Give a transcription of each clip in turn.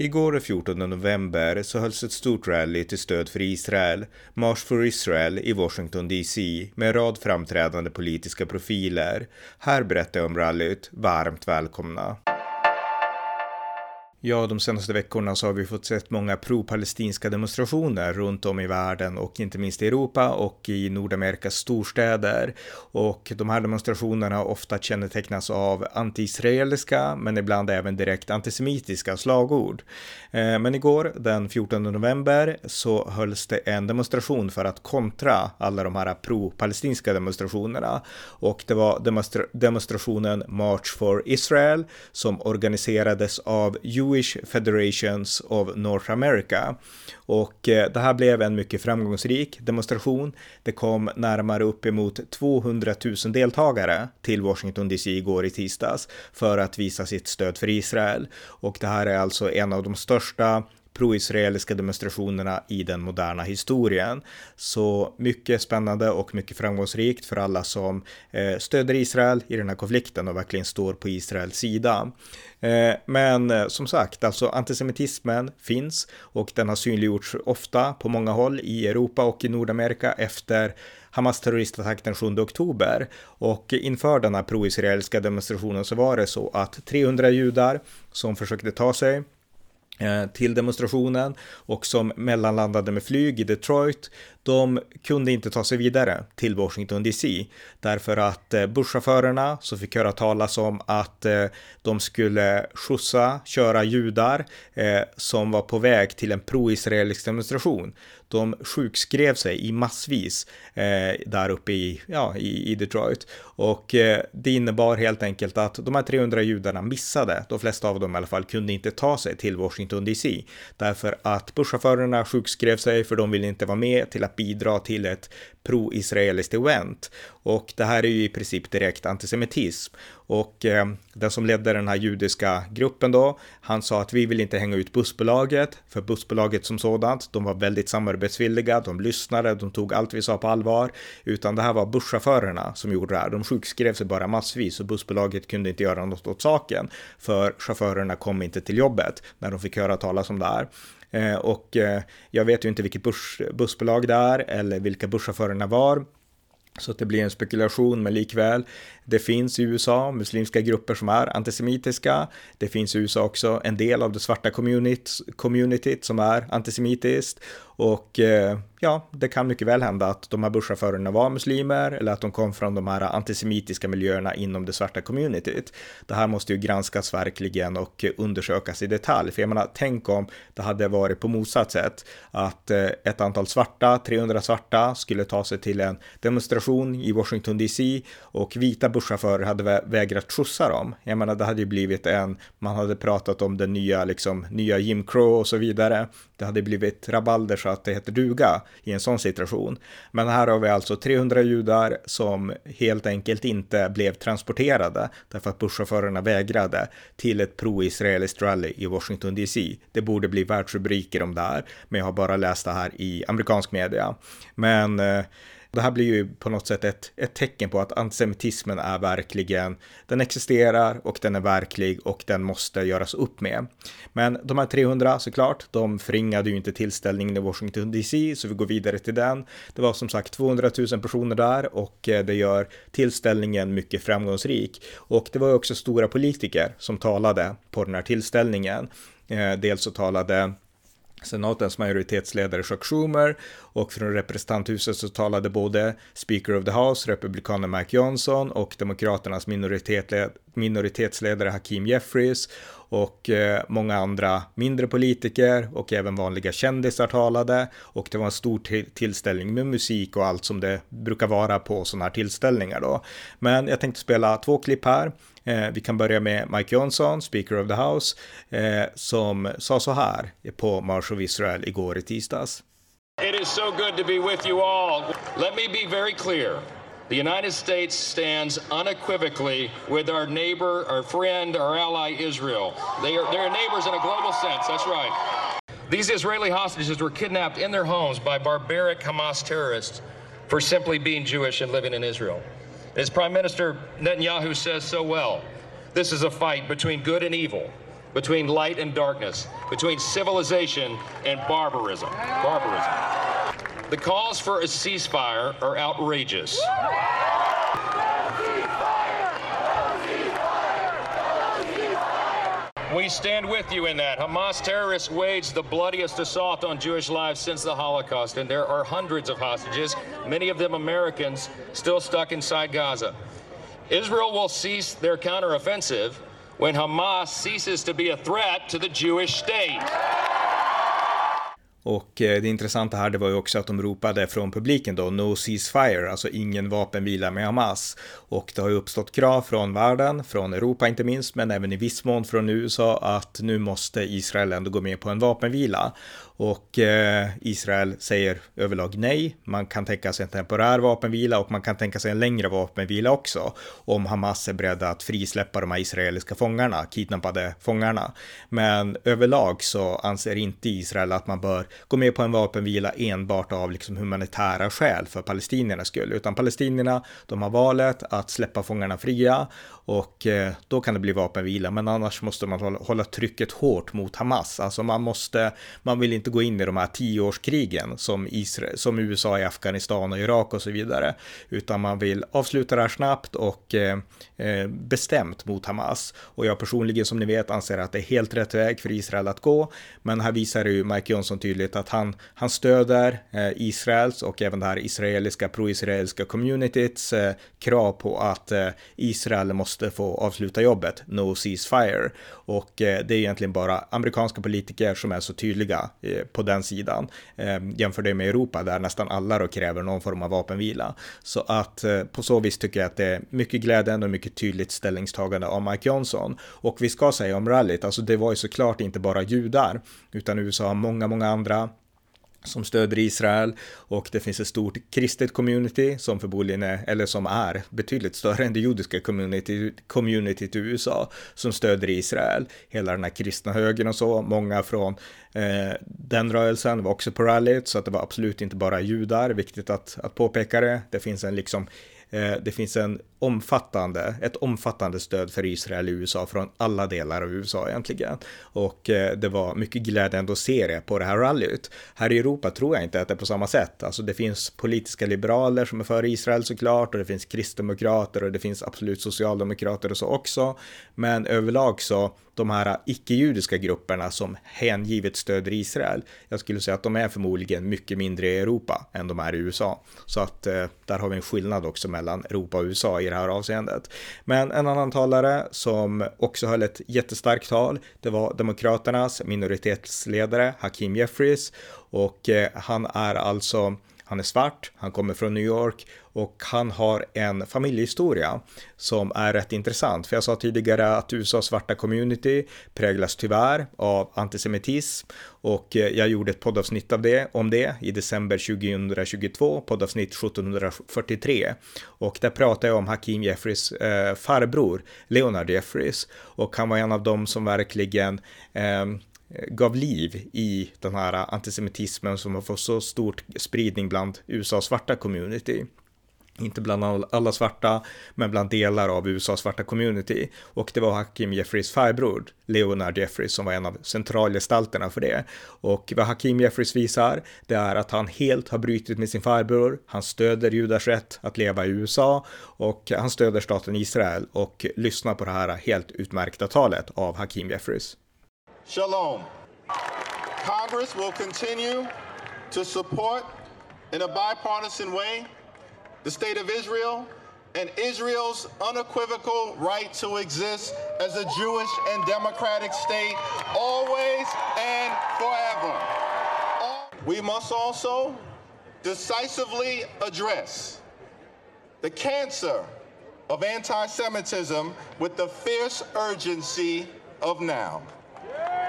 Igår den 14 november så hölls ett stort rally till stöd för Israel, March for Israel i Washington DC med en rad framträdande politiska profiler. Här berättar jag om rallyt. Varmt välkomna! Ja, de senaste veckorna så har vi fått sett många pro-palestinska demonstrationer runt om i världen och inte minst i Europa och i Nordamerikas storstäder. Och de här demonstrationerna har ofta kännetecknas av antiisraeliska men ibland även direkt antisemitiska slagord. Eh, men igår, den 14 november, så hölls det en demonstration för att kontra alla de här pro-palestinska demonstrationerna. Och det var demonstra demonstrationen March for Israel som organiserades av Jewish Federations of North America. Och eh, det här blev en mycket framgångsrik demonstration. Det kom närmare uppemot 200 000 deltagare till Washington DC igår i tisdags för att visa sitt stöd för Israel. Och det här är alltså en av de största pro-israeliska demonstrationerna i den moderna historien. Så mycket spännande och mycket framgångsrikt för alla som eh, stöder Israel i den här konflikten och verkligen står på Israels sida. Eh, men eh, som sagt, alltså antisemitismen finns och den har synliggjorts ofta på många håll i Europa och i Nordamerika efter Hamas terroristattack den 7 oktober. Och inför denna pro-israeliska demonstrationen så var det så att 300 judar som försökte ta sig Eh, till demonstrationen och som mellanlandade med flyg i Detroit. De kunde inte ta sig vidare till Washington DC därför att eh, busschaufförerna som fick höra talas om att eh, de skulle skjutsa, köra judar eh, som var på väg till en pro-israelisk demonstration. De sjukskrev sig i massvis där uppe i, ja, i, Detroit och det innebar helt enkelt att de här 300 judarna missade, de flesta av dem i alla fall, kunde inte ta sig till Washington DC. Därför att busschaufförerna sjukskrev sig för de ville inte vara med till att bidra till ett pro-israeliskt event. Och det här är ju i princip direkt antisemitism. Och eh, den som ledde den här judiska gruppen då, han sa att vi vill inte hänga ut bussbolaget, för bussbolaget som sådant, de var väldigt samarbetsvilliga, de lyssnade, de tog allt vi sa på allvar, utan det här var busschaufförerna som gjorde det här. De sjukskrev sig bara massvis och bussbolaget kunde inte göra något åt saken, för chaufförerna kom inte till jobbet när de fick höra talas om det här. Eh, och eh, jag vet ju inte vilket buss, bussbolag det är eller vilka busschaufförerna var. Så att det blir en spekulation, men likväl. Det finns i USA muslimska grupper som är antisemitiska. Det finns i USA också en del av det svarta communityt som är antisemitiskt. Och eh, ja, det kan mycket väl hända att de här busschaufförerna var muslimer eller att de kom från de här antisemitiska miljöerna inom det svarta communityt. Det här måste ju granskas verkligen och undersökas i detalj. För jag menar, tänk om det hade varit på motsatt sätt. Att eh, ett antal svarta, 300 svarta, skulle ta sig till en demonstration i Washington DC och vita busschaufförer hade vägrat skjutsa dem. Jag menar, det hade ju blivit en, man hade pratat om den nya, liksom, nya Jim Crow och så vidare. Det hade blivit rabalder att det heter duga i en sån situation. Men här har vi alltså 300 judar som helt enkelt inte blev transporterade därför att busschaufförerna vägrade till ett pro-israeliskt rally i Washington DC. Det borde bli världsrubriker om det här, men jag har bara läst det här i amerikansk media. Men eh, det här blir ju på något sätt ett, ett tecken på att antisemitismen är verkligen, den existerar och den är verklig och den måste göras upp med. Men de här 300 såklart, de förringade ju inte tillställningen i Washington DC, så vi går vidare till den. Det var som sagt 200 000 personer där och eh, det gör tillställningen mycket framgångsrik. Och det var ju också stora politiker som talade på den här tillställningen. Eh, dels så talade senatens majoritetsledare Chuck Schumer och från representanthuset så talade både Speaker of the House, republikanen Mike Johnson och demokraternas minoritetsledare Hakim Jeffries och eh, många andra mindre politiker och även vanliga kändisar talade och det var en stor tillställning med musik och allt som det brukar vara på sådana här tillställningar då. Men jag tänkte spela två klipp här. Eh, vi kan börja med Mike Johnson, Speaker of the House, eh, som sa så här på March of Israel igår i tisdags. It is so good to be with you all. Let me be very clear. The United States stands unequivocally with our neighbor, our friend, our ally Israel. They are, neighbors in a global sense, that's right. These Israeli hostages were kidnapped in their homes by barbaric Hamas terrorists for simply being Jewish and living in Israel. As Prime Minister Netanyahu says so well, this is a fight between good and evil, between light and darkness, between civilization and barbarism. Barbarism. The calls for a ceasefire are outrageous. We stand with you in that. Hamas terrorists waged the bloodiest assault on Jewish lives since the Holocaust, and there are hundreds of hostages, many of them Americans, still stuck inside Gaza. Israel will cease their counteroffensive when Hamas ceases to be a threat to the Jewish state. Och eh, det intressanta här det var ju också att de ropade från publiken då No ceasefire, alltså ingen vapenvila med Hamas. Och det har ju uppstått krav från världen, från Europa inte minst, men även i viss mån från USA att nu måste Israel ändå gå med på en vapenvila. Och eh, Israel säger överlag nej. Man kan tänka sig en temporär vapenvila och man kan tänka sig en längre vapenvila också. Om Hamas är beredda att frisläppa de här israeliska fångarna, kidnappade fångarna. Men överlag så anser inte Israel att man bör gå med på en vapenvila enbart av liksom humanitära skäl för palestiniernas skull. Utan palestinierna, de har valet att släppa fångarna fria och eh, då kan det bli vapenvila. Men annars måste man hålla, hålla trycket hårt mot Hamas. Alltså man måste, man vill inte inte gå in i de här tioårskrigen som, Israel, som USA i Afghanistan och Irak och så vidare, utan man vill avsluta det här snabbt och eh, eh, bestämt mot Hamas. Och jag personligen, som ni vet, anser att det är helt rätt väg för Israel att gå. Men här visar ju Mike Johnson tydligt att han, han stöder eh, Israels och även det här israeliska, pro-israeliska communityts eh, krav på att eh, Israel måste få avsluta jobbet, no ceasefire. Och eh, det är egentligen bara amerikanska politiker som är så tydliga eh, på den sidan. Eh, jämför det med Europa där nästan alla då kräver någon form av vapenvila. Så att eh, på så vis tycker jag att det är mycket glädjande och mycket tydligt ställningstagande av Mike Johnson. Och vi ska säga om rallyt, alltså det var ju såklart inte bara judar, utan USA har många, många andra som stöder Israel och det finns ett stort kristet community som förmodligen är, eller som är betydligt större än det judiska community, communityt i USA som stöder Israel. Hela den här kristna högern och så, många från eh, den rörelsen var också på rallyt så att det var absolut inte bara judar, viktigt att, att påpeka det. Det finns en liksom Eh, det finns en omfattande, ett omfattande stöd för Israel i USA från alla delar av USA egentligen. Och eh, det var mycket glädjande att se det på det här rallyt. Här i Europa tror jag inte att det är på samma sätt. Alltså det finns politiska liberaler som är för Israel såklart och det finns kristdemokrater och det finns absolut socialdemokrater och så också. Men överlag så de här icke-judiska grupperna som hängivet stöder Israel. Jag skulle säga att de är förmodligen mycket mindre i Europa än de är i USA. Så att eh, där har vi en skillnad också mellan Europa och USA i det här avseendet. Men en annan talare som också höll ett jättestarkt tal, det var Demokraternas minoritetsledare Hakim Jeffries och eh, han är alltså han är svart, han kommer från New York och han har en familjehistoria som är rätt intressant. För jag sa tidigare att USAs svarta community präglas tyvärr av antisemitism och eh, jag gjorde ett poddavsnitt av det, om det i december 2022, poddavsnitt 1743. Och där pratade jag om Hakim Jeffries eh, farbror, Leonard Jeffries. Och han var en av dem som verkligen eh, Eh, gav liv i den här antisemitismen som har fått så stor spridning bland USAs svarta community. Inte bland alla svarta, men bland delar av USAs svarta community. Och det var Hakim Jeffries farbror, Leonard Jeffries, som var en av centralgestalterna för det. Och vad Hakim Jeffries visar, det är att han helt har brutit med sin farbror. Han stöder judars rätt att leva i USA och han stöder staten Israel och lyssnar på det här helt utmärkta talet av Hakim Jeffries. Shalom. Congress will continue to support in a bipartisan way the state of Israel and Israel's unequivocal right to exist as a Jewish and democratic state always and forever. We must also decisively address the cancer of anti Semitism with the fierce urgency of now.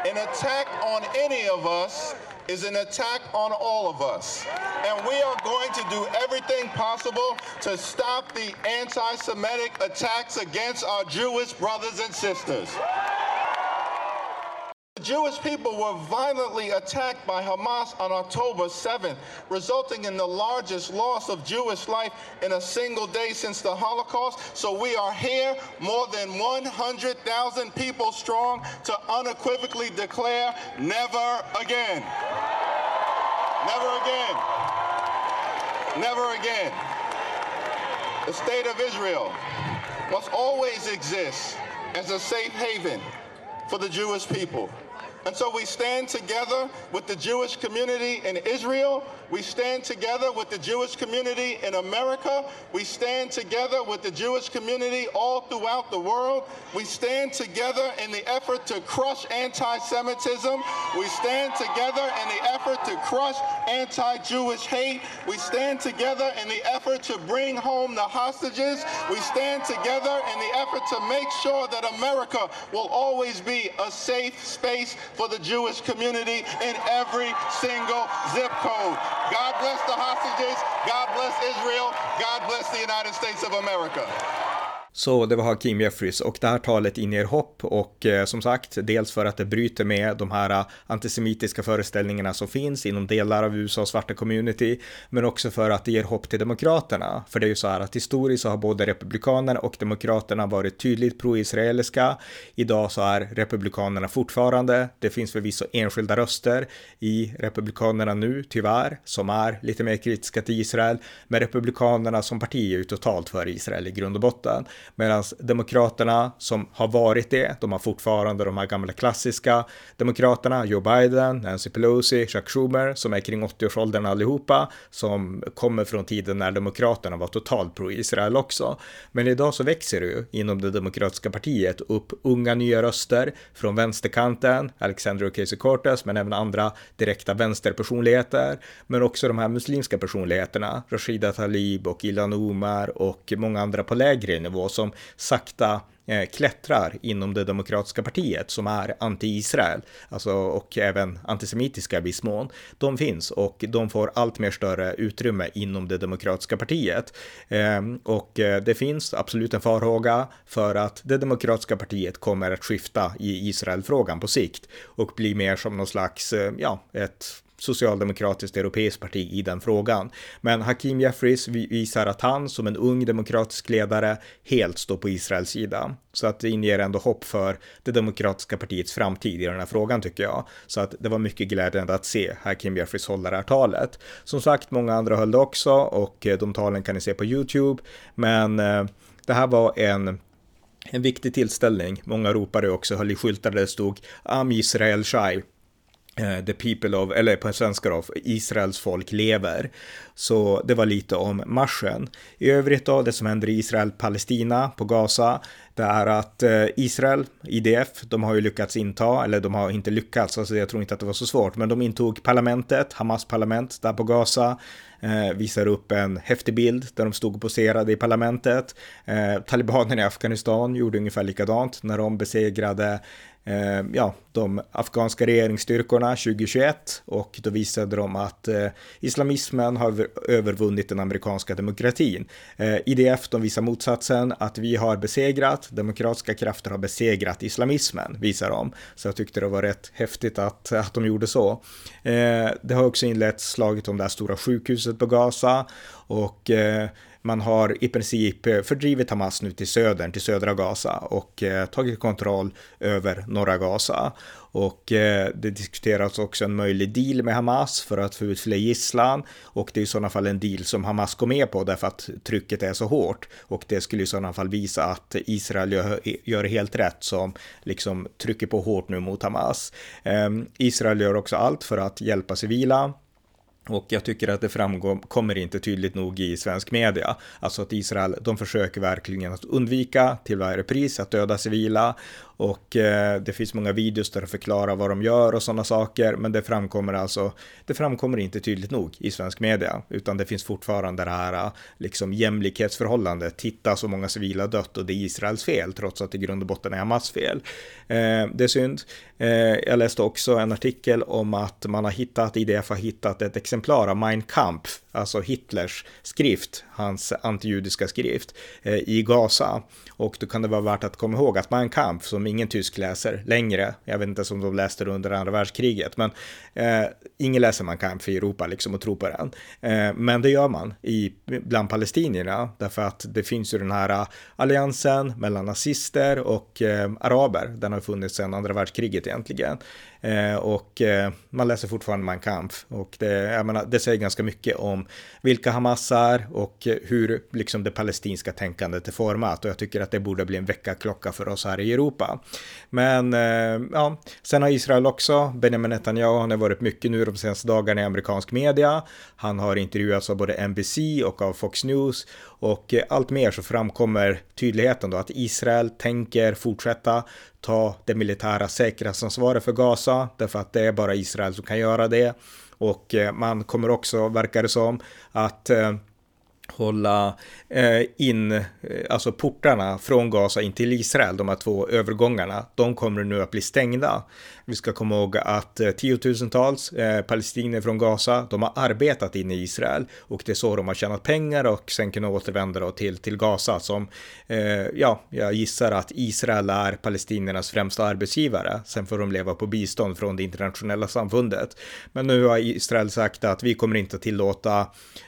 An attack on any of us is an attack on all of us. And we are going to do everything possible to stop the anti Semitic attacks against our Jewish brothers and sisters. Jewish people were violently attacked by Hamas on October 7th, resulting in the largest loss of Jewish life in a single day since the Holocaust. So we are here, more than 100,000 people strong, to unequivocally declare never again. Never again. Never again. The state of Israel must always exist as a safe haven for the Jewish people. And so we stand together with the Jewish community in Israel. We stand together with the Jewish community in America. We stand together with the Jewish community all throughout the world. We stand together in the effort to crush anti Semitism. We stand together in the effort to crush anti Jewish hate. We stand together in the effort to bring home the hostages. We stand together in the effort to make sure that America will always be a safe space for the Jewish community in every single zip code. God bless the hostages. God bless Israel. God bless the United States of America. Så det var Hakim Jeffries och det här talet inger hopp och eh, som sagt, dels för att det bryter med de här eh, antisemitiska föreställningarna som finns inom delar av USAs svarta community, men också för att det ger hopp till demokraterna. För det är ju så här att historiskt så har både republikanerna och demokraterna varit tydligt pro-israeliska. Idag så är republikanerna fortfarande, det finns förvisso enskilda röster i republikanerna nu, tyvärr, som är lite mer kritiska till Israel, men republikanerna som parti är ju totalt för Israel i grund och botten. Medan Demokraterna som har varit det, de har fortfarande de här gamla klassiska Demokraterna, Joe Biden, Nancy Pelosi, Chuck Schumer, som är kring 80-årsåldern allihopa, som kommer från tiden när Demokraterna var totalt pro-Israel också. Men idag så växer det ju inom det demokratiska partiet upp unga nya röster från vänsterkanten, Alexander Ocasio-Cortez, men även andra direkta vänsterpersonligheter, men också de här muslimska personligheterna, Rashida Talib och Ilan Omar och många andra på lägre nivå som sakta eh, klättrar inom det demokratiska partiet som är anti-Israel, alltså och även antisemitiska i viss mån. De finns och de får allt mer större utrymme inom det demokratiska partiet. Ehm, och eh, det finns absolut en farhåga för att det demokratiska partiet kommer att skifta i Israelfrågan på sikt och bli mer som någon slags, eh, ja, ett socialdemokratiskt europeiskt parti i den frågan. Men Hakim Jeffries visar att han som en ung demokratisk ledare helt står på Israels sida. Så att det inger ändå hopp för det demokratiska partiets framtid i den här frågan tycker jag. Så att det var mycket glädjande att se Hakim Jeffries hålla det här talet. Som sagt, många andra höll det också och eh, de talen kan ni se på YouTube. Men eh, det här var en en viktig tillställning. Många ropade också, höll i skyltar där det stod Am Israel Shai Eh, the people of, eller på svenska då, Israels folk lever. Så det var lite om marschen. I övrigt då, det som händer i Israel-Palestina på Gaza, det är att eh, Israel, IDF, de har ju lyckats inta, eller de har inte lyckats, alltså jag tror inte att det var så svårt, men de intog parlamentet, Hamas parlament där på Gaza, eh, visar upp en häftig bild där de stod och poserade i parlamentet. Eh, talibanerna i Afghanistan gjorde ungefär likadant när de besegrade Eh, ja, de afghanska regeringsstyrkorna 2021 och då visade de att eh, islamismen har övervunnit den amerikanska demokratin. Eh, IDF de visar motsatsen, att vi har besegrat, demokratiska krafter har besegrat islamismen, visar de. Så jag tyckte det var rätt häftigt att, att de gjorde så. Eh, det har också inletts slaget om det här stora sjukhuset på Gaza och eh, man har i princip eh, fördrivit Hamas nu till södern, till södra Gaza och eh, tagit kontroll över norra Gaza. Och eh, det diskuteras också en möjlig deal med Hamas för att få ut fler gisslan och det är i sådana fall en deal som Hamas går med på därför att trycket är så hårt och det skulle i sådana fall visa att Israel gör, gör helt rätt som liksom trycker på hårt nu mot Hamas. Eh, Israel gör också allt för att hjälpa civila och jag tycker att det framkommer inte tydligt nog i svensk media. Alltså att Israel, de försöker verkligen att undvika till varje pris att döda civila och eh, det finns många videos där de förklarar vad de gör och sådana saker, men det framkommer alltså, det framkommer inte tydligt nog i svensk media, utan det finns fortfarande det här eh, liksom jämlikhetsförhållandet. Titta så många civila dött och det är Israels fel, trots att det i grund och botten är Hamas fel. Eh, det är synd. Eh, jag läste också en artikel om att man har hittat, IDF har hittat ett exemplar av Mein Kampf, alltså Hitlers skrift, hans antijudiska skrift, eh, i Gaza. Och då kan det vara värt att komma ihåg att Mein Kampf, som ingen tysk läser längre, jag vet inte om de läste det under andra världskriget, men eh, ingen läser Mein Kampf i Europa liksom och tror på den. Eh, men det gör man i, bland palestinierna, därför att det finns ju den här alliansen mellan nazister och eh, araber. Den har funnits sedan andra världskriget egentligen. Eh, och eh, man läser fortfarande Mein Kampf och det, jag menar, det säger ganska mycket om vilka Hamas är och hur liksom det palestinska tänkandet är format och jag tycker att det borde bli en väckarklocka för oss här i Europa. Men eh, ja, sen har Israel också, Benjamin Netanyahu, han har varit mycket nu de senaste dagarna i amerikansk media. Han har intervjuats av både NBC och av Fox News och eh, allt mer så framkommer tydligheten då att Israel tänker fortsätta ta det militära säkerhetsansvaret för Gaza, därför att det är bara Israel som kan göra det. Och eh, man kommer också, verkar det som, att eh, hålla eh, in, eh, alltså portarna från Gaza in till Israel, de här två övergångarna, de kommer nu att bli stängda. Vi ska komma ihåg att eh, tiotusentals eh, palestinier från Gaza, de har arbetat inne i Israel och det är så de har tjänat pengar och sen kunna återvända då till, till Gaza som, eh, ja, jag gissar att Israel är palestiniernas främsta arbetsgivare. Sen får de leva på bistånd från det internationella samfundet. Men nu har Israel sagt att vi kommer inte tillåta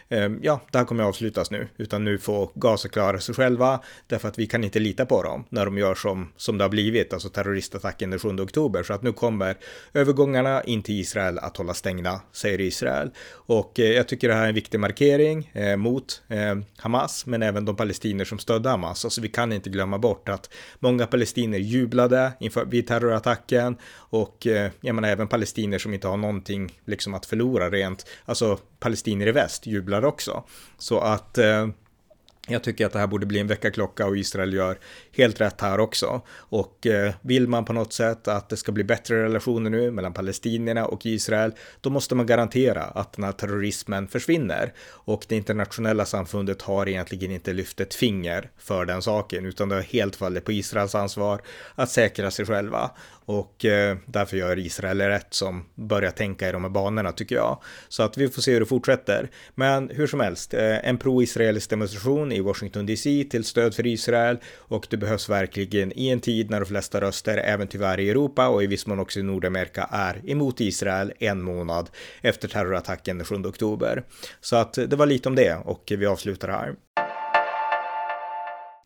eh, ja, det här kommer avsluta avslutas nu, utan nu får Gaza klara sig själva, därför att vi kan inte lita på dem när de gör som, som det har blivit, alltså terroristattacken den 7 oktober. Så att nu kommer övergångarna in till Israel att hålla stängda, säger Israel. Och eh, jag tycker det här är en viktig markering eh, mot eh, Hamas, men även de palestinier som stödde Hamas. Alltså vi kan inte glömma bort att många palestinier jublade inför, vid terrorattacken och eh, jag menar även palestinier som inte har någonting liksom att förlora rent, alltså palestinier i väst jublar också. Så att eh, jag tycker att det här borde bli en väckarklocka och Israel gör helt rätt här också. Och eh, vill man på något sätt att det ska bli bättre relationer nu mellan palestinierna och Israel, då måste man garantera att den här terrorismen försvinner. Och det internationella samfundet har egentligen inte lyft ett finger för den saken, utan det har helt fallit på Israels ansvar att säkra sig själva. Och eh, därför gör Israel rätt som börjar tänka i de här banorna tycker jag. Så att vi får se hur det fortsätter. Men hur som helst, eh, en pro-israelisk demonstration i Washington DC till stöd för Israel och det behövs verkligen i en tid när de flesta röster, även tyvärr i Europa och i viss mån också i Nordamerika, är emot Israel en månad efter terrorattacken den 7 oktober. Så att det var lite om det och vi avslutar här.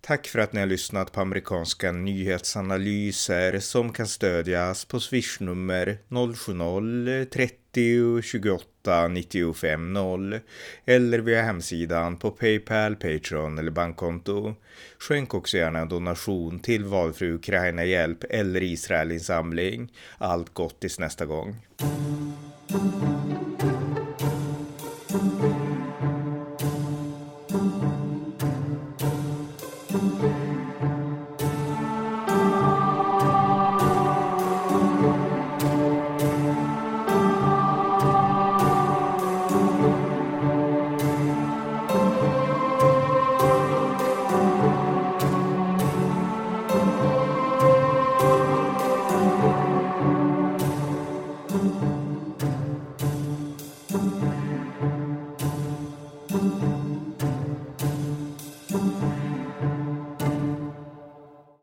Tack för att ni har lyssnat på amerikanska nyhetsanalyser som kan stödjas på swishnummer 070-30 28 95 0 eller via hemsidan på Paypal, Patreon eller bankkonto. Skänk också gärna en donation till valfri Ukraina Hjälp eller Israelinsamling. Allt gott tills nästa gång. Thank.